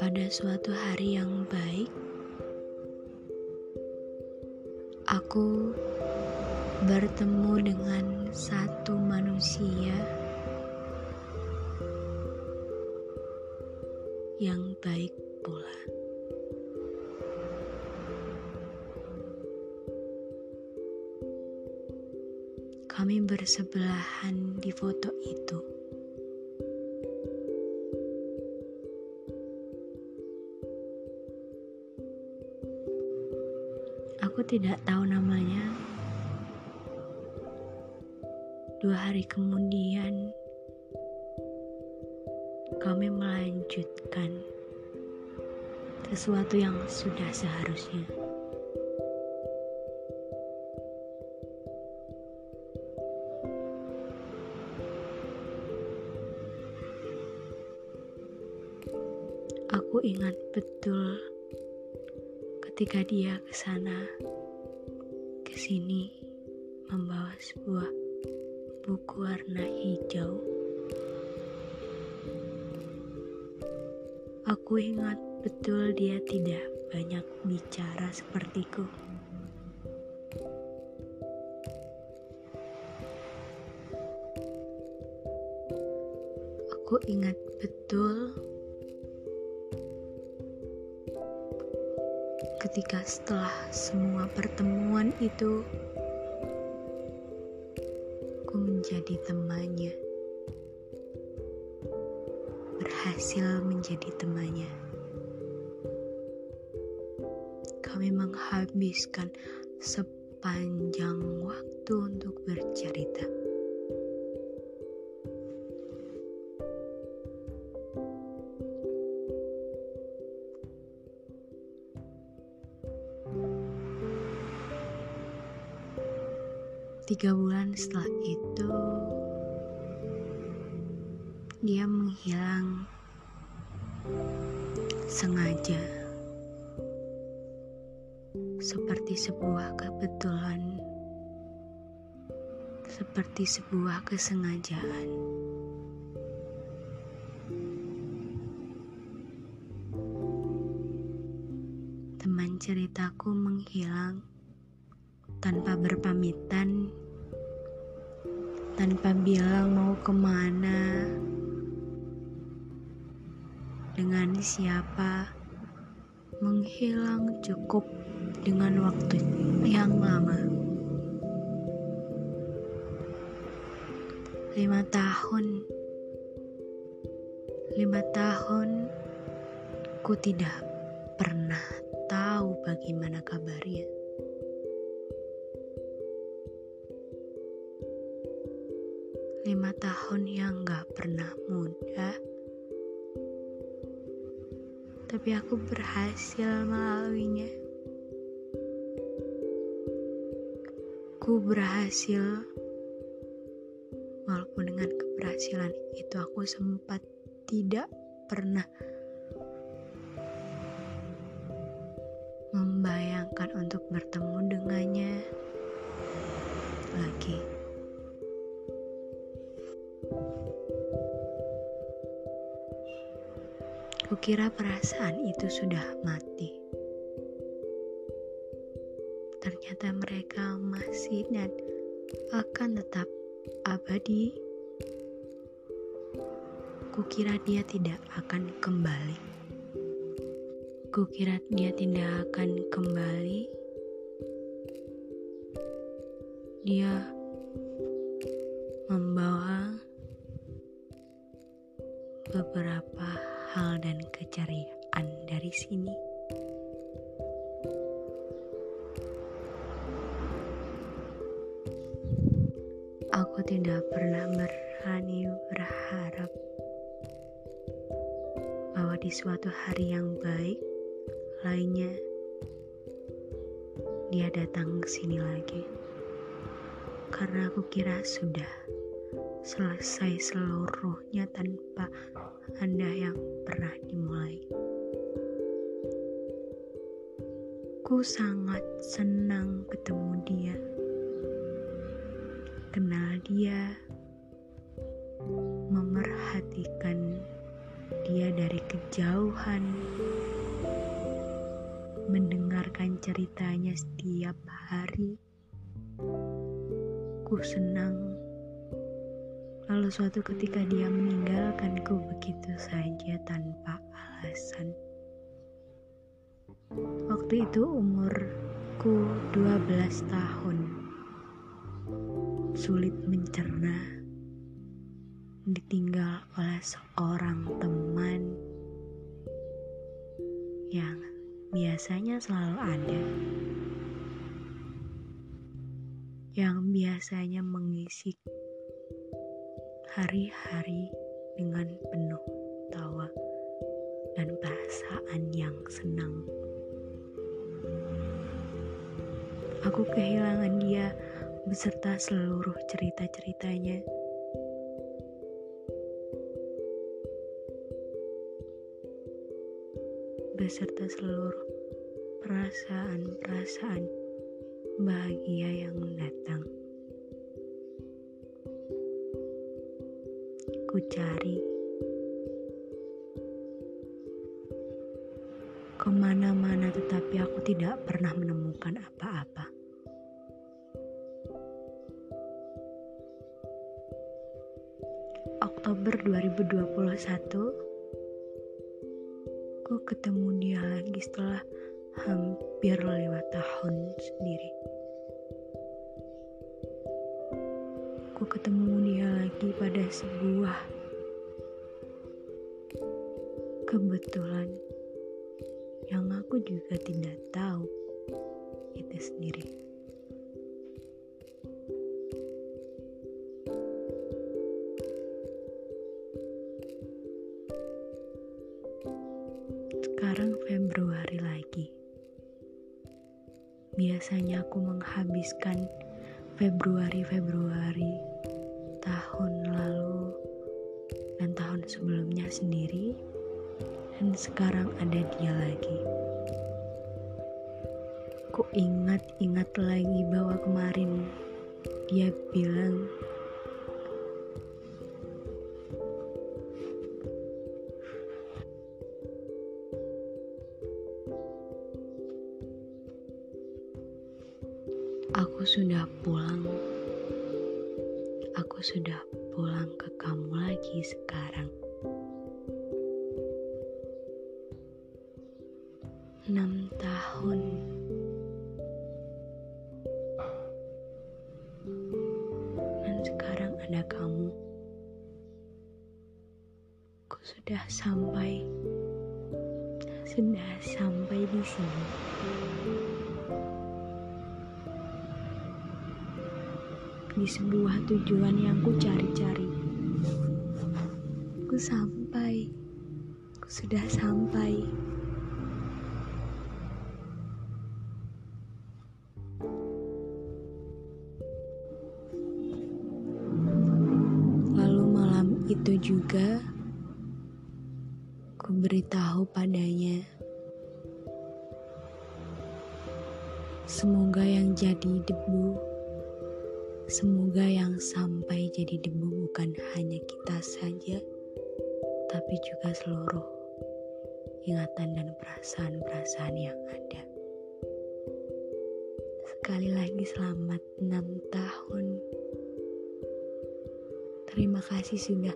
Pada suatu hari yang baik, aku bertemu dengan satu manusia yang baik pula. Kami bersebelahan di foto itu. Aku tidak tahu namanya. Dua hari kemudian, kami melanjutkan sesuatu yang sudah seharusnya. Aku ingat betul ketika dia ke sana, ke sini, membawa sebuah buku warna hijau. Aku ingat betul dia tidak banyak bicara sepertiku. Aku ingat betul ketika setelah semua pertemuan itu, aku menjadi temannya, berhasil menjadi temannya. Kami menghabiskan sepanjang waktu untuk bercerita. Tiga bulan setelah itu, dia menghilang sengaja, seperti sebuah kebetulan, seperti sebuah kesengajaan. Teman ceritaku menghilang tanpa berpamitan, tanpa bilang mau ke mana, dengan siapa, menghilang cukup dengan waktu yang lama. Lima tahun, lima tahun, ku tidak pernah tahu bagaimana kabarnya. Lima tahun yang gak pernah mudah, tapi aku berhasil melaluinya. Ku berhasil, walaupun dengan keberhasilan itu aku sempat tidak pernah membayangkan untuk bertemu dengannya lagi. Kukira perasaan itu sudah mati. Ternyata mereka masih dan akan tetap abadi. Kukira dia tidak akan kembali. Kukira dia tidak akan kembali. Dia membawa beberapa hal dan keceriaan dari sini. Aku tidak pernah berani berharap bahwa di suatu hari yang baik lainnya dia datang ke sini lagi. Karena aku kira sudah selesai seluruhnya tanpa anda yang pernah dimulai. Ku sangat senang ketemu dia, kenal dia, memerhatikan dia dari kejauhan, mendengarkan ceritanya setiap hari. Ku senang lalu suatu ketika dia meninggalkanku begitu saja tanpa alasan. Waktu itu umurku 12 tahun. Sulit mencerna ditinggal oleh seorang teman yang biasanya selalu ada, yang biasanya mengisi hari-hari dengan penuh tawa dan perasaan yang senang. Aku kehilangan dia beserta seluruh cerita-ceritanya. beserta seluruh perasaan-perasaan bahagia yang datang. Ku cari ke mana-mana tetapi aku tidak pernah menemukan apa-apa. Oktober 2021 aku ketemu dia lagi setelah hampir lima tahun sendiri. Ketemu dia lagi pada sebuah kebetulan yang aku juga tidak tahu itu sendiri. Sekarang Februari lagi. Biasanya aku menghabiskan Februari-Februari tahun lalu dan tahun sebelumnya sendiri dan sekarang ada dia lagi. Ku ingat-ingat lagi bahwa kemarin dia bilang Enam tahun. Dan sekarang ada kamu. Aku sudah sampai. Sudah sampai di sini. di sebuah tujuan yang ku cari-cari. Ku sampai, ku sudah sampai. Itu juga ku beritahu padanya Semoga yang jadi debu Semoga yang sampai jadi debu bukan hanya kita saja, tapi juga seluruh ingatan dan perasaan-perasaan yang ada. Sekali lagi selamat 6 tahun. Terima kasih sudah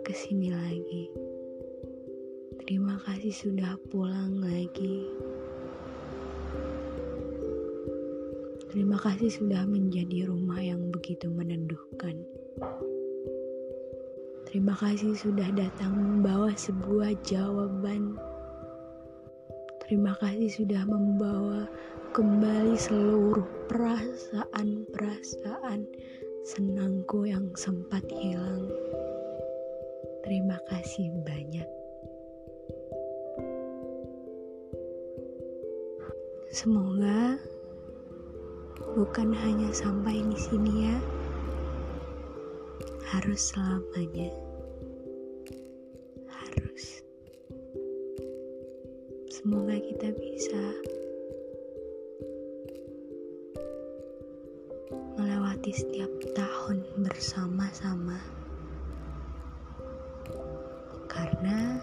ke sini lagi. Terima kasih sudah pulang lagi. Terima kasih sudah menjadi rumah yang begitu meneduhkan. Terima kasih sudah datang membawa sebuah jawaban. Terima kasih sudah membawa kembali seluruh perasaan-perasaan senangku yang sempat hilang. Terima kasih banyak. Semoga bukan hanya sampai di sini ya harus selamanya harus semoga kita bisa di setiap tahun bersama-sama. Karena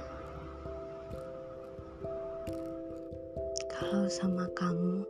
kalau sama kamu